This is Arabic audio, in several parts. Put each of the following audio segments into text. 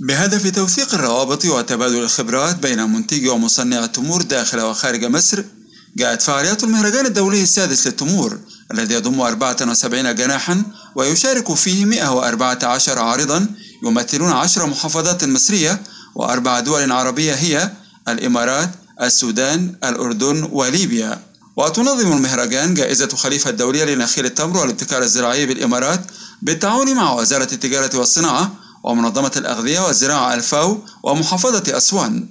بهدف توثيق الروابط وتبادل الخبرات بين منتجي ومصنع التمور داخل وخارج مصر جاءت فعاليات المهرجان الدولي السادس للتمور الذي يضم 74 جناحا ويشارك فيه 114 عارضا يمثلون 10 محافظات مصرية وأربع دول عربية هي الإمارات، السودان، الأردن وليبيا. وتنظم المهرجان جائزة خليفة الدولية لنخيل التمر والابتكار الزراعي بالإمارات بالتعاون مع وزارة التجارة والصناعة ومنظمة الأغذية والزراعة الفاو ومحافظة أسوان.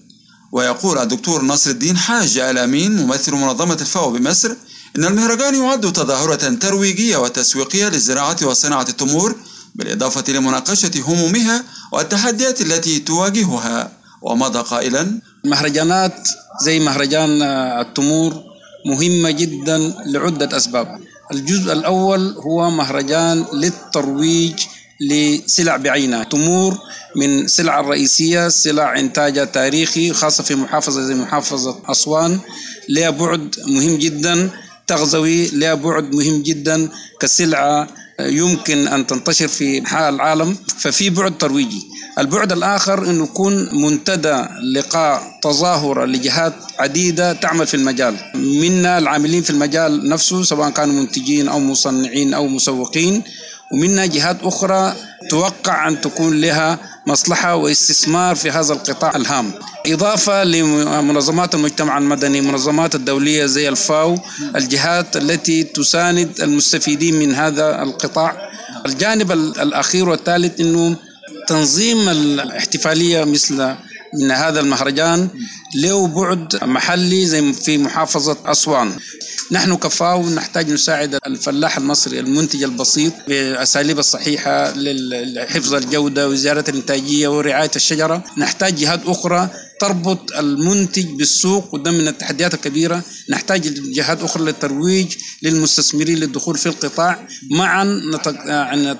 ويقول الدكتور نصر الدين حاج آلأمين ممثل منظمة الفاو بمصر إن المهرجان يعد تظاهرة ترويجية وتسويقية للزراعة وصناعة التمور بالإضافة لمناقشة همومها والتحديات التي تواجهها. ومضى قائلا مهرجانات زي مهرجان التمور مهمة جدا لعدة أسباب. الجزء الأول هو مهرجان للترويج لسلع بعينها تمور من سلع الرئيسية سلع إنتاجها تاريخي خاصة في محافظة زي محافظة أسوان. لها بعد مهم جدا تغزوي لها بعد مهم جدا كسلعة يمكن أن تنتشر في أنحاء العالم. ففي بعد ترويجي. البعد الآخر أنه يكون منتدى لقاء تظاهرة لجهات عديدة تعمل في المجال. منا العاملين في المجال نفسه سواء كانوا منتجين أو مصنعين أو مسوقين. ومنها جهات أخرى توقع أن تكون لها مصلحة واستثمار في هذا القطاع الهام. إضافة لمنظمات المجتمع المدني منظمات الدولية زي الفاو الجهات التي تساند المستفيدين من هذا القطاع. الجانب الأخير والثالث أنه تنظيم الاحتفالية مثل من هذا المهرجان له بعد محلي زي في محافظة أسوان. نحن كفاو نحتاج نساعد الفلاح المصري المنتج البسيط بالأساليب الصحيحة لحفظ الجودة وزيادة الإنتاجية ورعاية الشجرة. نحتاج جهات أخرى تربط المنتج بالسوق وده من التحديات الكبيرة. نحتاج جهات أخرى للترويج للمستثمرين للدخول في القطاع. معا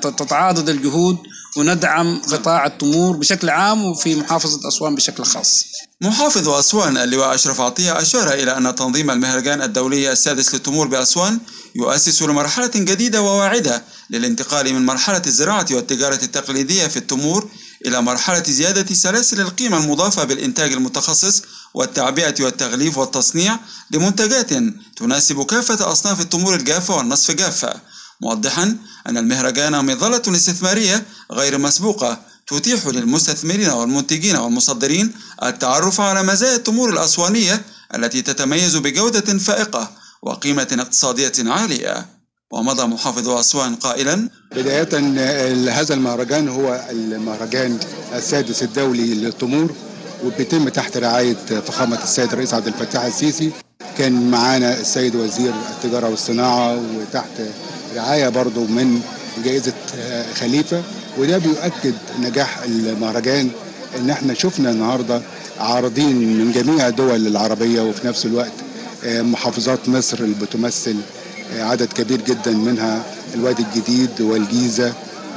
تتعاضد الجهود وندعم قطاع التمور بشكل عام وفي محافظة أسوان بشكل خاص. محافظ أسوان اللواء أشرف عطية أشار إلى أن تنظيم المهرجان الدولي السادس للتمور بأسوان يؤسس لمرحلة جديدة وواعدة للانتقال من مرحلة الزراعة والتجارة التقليدية في التمور إلى مرحلة زيادة سلاسل القيمة المضافة بالإنتاج المتخصص والتعبئة والتغليف والتصنيع لمنتجات تناسب كافة أصناف التمور الجافة والنصف جافة. موضحا أن المهرجان مظلة استثمارية غير مسبوقة تتيح للمستثمرين والمنتجين والمصدرين التعرف على مزايا التمور الأسوانية التي تتميز بجودة فائقة وقيمة اقتصادية عالية. ومضى محافظ أسوان قائلا بداية هذا المهرجان هو المهرجان السادس الدولي للتمور وبيتم تحت رعاية فخامة السيد الرئيس عبد الفتاح السيسي. كان معانا السيد وزير التجارة والصناعة وتحت رعاية برضو من جائزة خليفة وده بيؤكد نجاح المهرجان إن إحنا شفنا النهارده عارضين من جميع الدول العربية وفي نفس الوقت محافظات مصر اللي بتمثل عدد كبير جدا منها الوادي الجديد والجيزة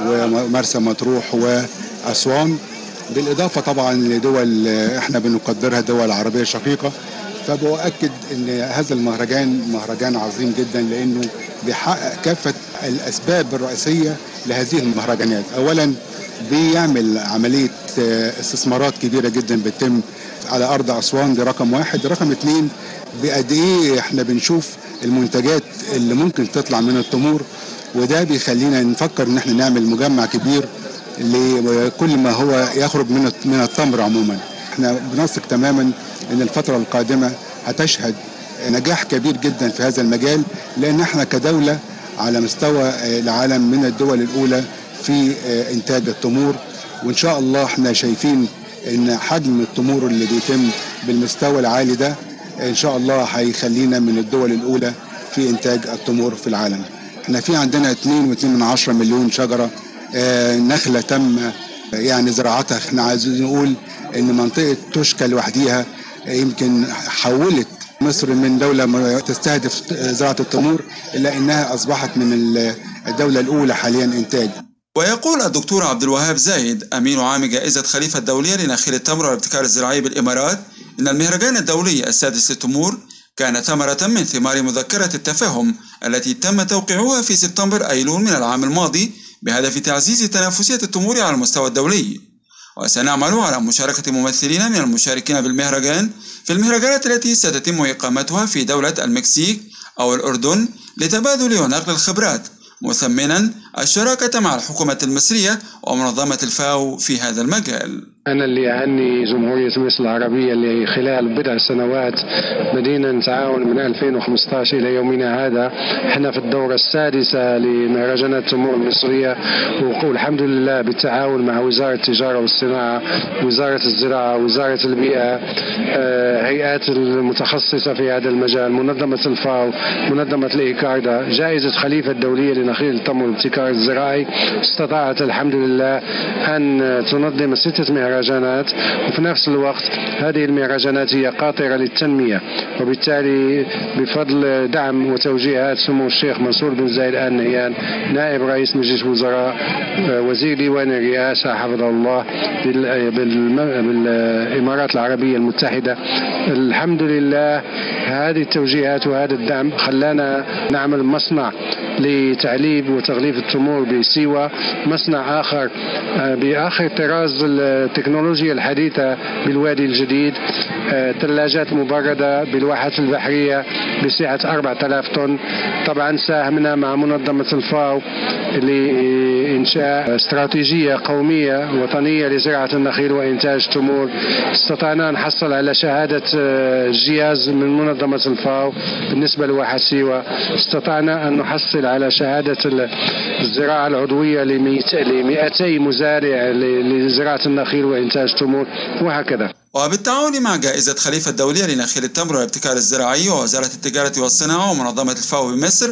ومرسى مطروح وأسوان. بالإضافة طبعا لدول إحنا بنقدرها دول عربية شقيقة فبؤكد إن هذا المهرجان مهرجان عظيم جدا لأنه بيحقق كافة الأسباب الرئيسية لهذه المهرجانات. اولا بيعمل عملية استثمارات كبيرة جدا بتتم على أرض أسوان دي رقم واحد. رقم اثنين بقد إيه إحنا بنشوف المنتجات اللي ممكن تطلع من التمور وده بيخلينا نفكر إن إحنا نعمل مجمع كبير لكل ما هو يخرج من من التمر عموما. إحنا بنثق تماما إن الفترة القادمة هتشهد نجاح كبير جدا في هذا المجال لأن إحنا كدولة على مستوى العالم من الدول الأولى في إنتاج التمور. وإن شاء الله إحنا شايفين إن حجم التمور اللي بيتم بالمستوى العالي ده إن شاء الله هيخلينا من الدول الأولى في إنتاج التمور في العالم. إحنا في عندنا 2.2 مليون شجرة نخلة تم يعني زراعتها إحنا عايزين نقول إن منطقة توشكا لوحديها يمكن حولت مصر من دولة تستهدف زراعة التمور إلا أنها أصبحت من الدولة الأولى حاليا إنتاج. ويقول الدكتور عبد الوهاب زايد أمين عام جائزة خليفة الدولية لنخيل التمر والابتكار الزراعي بالإمارات إن المهرجان الدولي السادس للتمور كان ثمرة من ثمار مذكرة التفاهم التي تم توقيعها في سبتمبر أيلول من العام الماضي بهدف تعزيز تنافسية التمور على المستوى الدولي. وسنعمل على مشاركة ممثلين من المشاركين بالمهرجان في المهرجانات التي ستتم إقامتها في دولة المكسيك أو الأردن لتبادل ونقل الخبرات مثمنا الشراكة مع الحكومة المصرية ومنظمة الفاو في هذا المجال. أنا اللي أهني جمهورية مصر العربية اللي خلال بضع سنوات بدينا نتعاون من 2015 إلى يومنا هذا إحنا في الدورة السادسة لمهرجانات التمور المصرية. والحمد لله بالتعاون مع وزارة التجارة والصناعة وزارة الزراعة وزارة البيئة آه، هيئات المتخصصة في هذا المجال منظمة الفاو منظمة الإيكاردا جائزة خليفة الدولية لنخيل التمر والابتكار. الزراعي استطاعت الحمد لله أن تنظم ستة مهرجانات وفي نفس الوقت هذه المهرجانات هي قاطرة للتنمية وبالتالي بفضل دعم وتوجيهات سمو الشيخ منصور بن زايد آل نهيان نائب رئيس مجلس وزراء آه، وزير ديوان الرئاسة حفظه الله بالإمارات العربية المتحدة. الحمد لله هذه التوجيهات وهذا الدعم خلانا نعمل مصنع لتعليب وتغليف التمور بسيوة مصنع آخر آه، بآخر طراز التكنولوجيا الحديثة بالوادي الجديد آه، ثلاجات مبردة بالواحات البحرية بسعة 4000 طن. طبعا ساهمنا مع منظمة الفاو لإنشاء استراتيجية قومية وطنية لزراعة النخيل وإنتاج تمور. استطعنا نحصل على شهادة آه، جياز من منظمة الفاو بالنسبة لواحد سيوة. استطعنا أن نحصل على شهادة الزراعة العضوية ل 200 مزارع لزراعة النخيل وإنتاج تمور وهكذا. وبالتعاون مع جائزة خليفة الدولية لنخيل التمر والابتكار الزراعي ووزارة التجارة والصناعة ومنظمة الفاو بمصر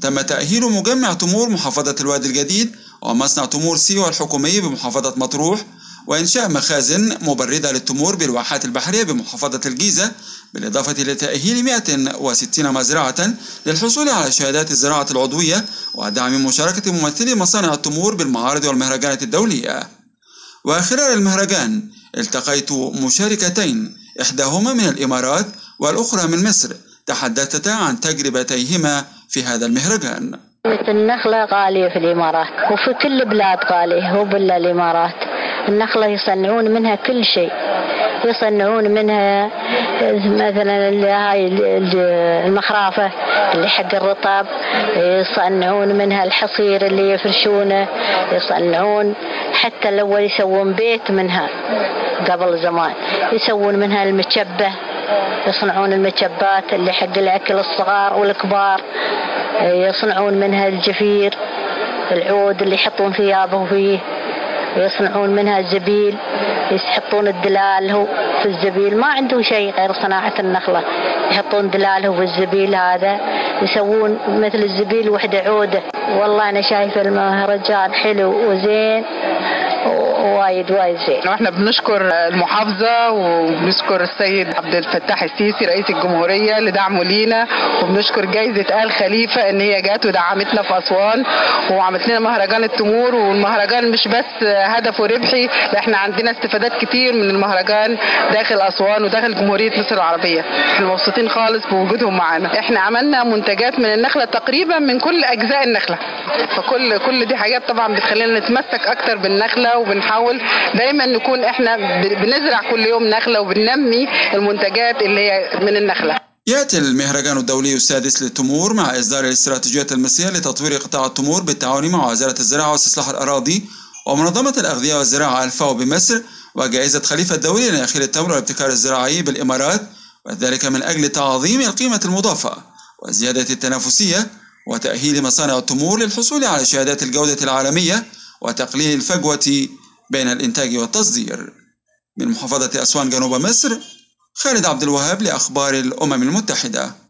تم تأهيل مجمع تمور محافظة الوادي الجديد ومصنع تمور سيوة الحكومي بمحافظة مطروح وإنشاء مخازن مبردة للتمور بالواحات البحرية بمحافظة الجيزة بالإضافة إلى تأهيل 160 مزرعة للحصول على شهادات الزراعة العضوية ودعم مشاركة ممثلي مصانع التمور بالمعارض والمهرجانات الدولية. وخلال المهرجان التقيت مشاركتين إحداهما من الإمارات والأخرى من مصر تحدثتا عن تجربتيهما في هذا المهرجان. النخلة غالية في الإمارات وفي كل بلاد غالية هو بلا الإمارات. النخلة يصنعون منها كل شيء. يصنعون منها مثلا هاي المخرافة اللي حق الرطب يصنعون منها الحصير اللي يفرشونه يصنعون حتى الأول يسوون بيت منها قبل زمان. يسوون منها المشبه يصنعون المشبات اللي حق الأكل الصغار والكبار. يصنعون منها الجفير العود اللي يحطون ثيابه فيه يصنعون منها الزبيل يحطون الدلال في الزبيل ما عندهم شيء غير صناعة النخلة. يحطون دلاله في الزبيل هذا يسوون مثل الزبيل وحدة عودة. والله أنا شايفة المهرجان حلو وزين. وايد وايد زين وإحنا بنشكر المحافظة وبنشكر السيد عبد الفتاح السيسي رئيس الجمهورية لدعمه لينا وبنشكر جائزه آل خليفة إن هي جت ودعمتنا في أسوان وعملت لنا مهرجان التمور والمهرجان مش بس هدفه ربحي لا إحنا عندنا استفادات كتير من المهرجان داخل أسوان وداخل جمهورية مصر العربية. إحنا مبسوطين خالص بوجودهم معانا. إحنا عملنا منتجات من النخلة تقريبا من كل أجزاء النخلة. فكل كل دي حاجات طبعا بتخلينا نتمسك أكتر بالنخلة وبنحاول دايما نكون إحنا بنزرع كل يوم نخلة وبننمي المنتجات اللي هي من النخلة. يأتي المهرجان الدولي السادس للتمور مع إصدار الاستراتيجية المصرية لتطوير قطاع التمور بالتعاون مع وزارة الزراعة واستصلاح الأراضي ومنظمة الأغذية والزراعة الفاو بمصر وجائزة خليفة الدولي لنخيل التمر والابتكار الزراعي بالإمارات وذلك من أجل تعظيم القيمة المضافة وزيادة التنافسية وتأهيل مصانع التمور للحصول على شهادات الجودة العالمية وتقليل الفجوة بين الإنتاج والتصدير. من محافظة أسوان جنوب مصر خالد عبد الوهاب لأخبار الأمم المتحدة.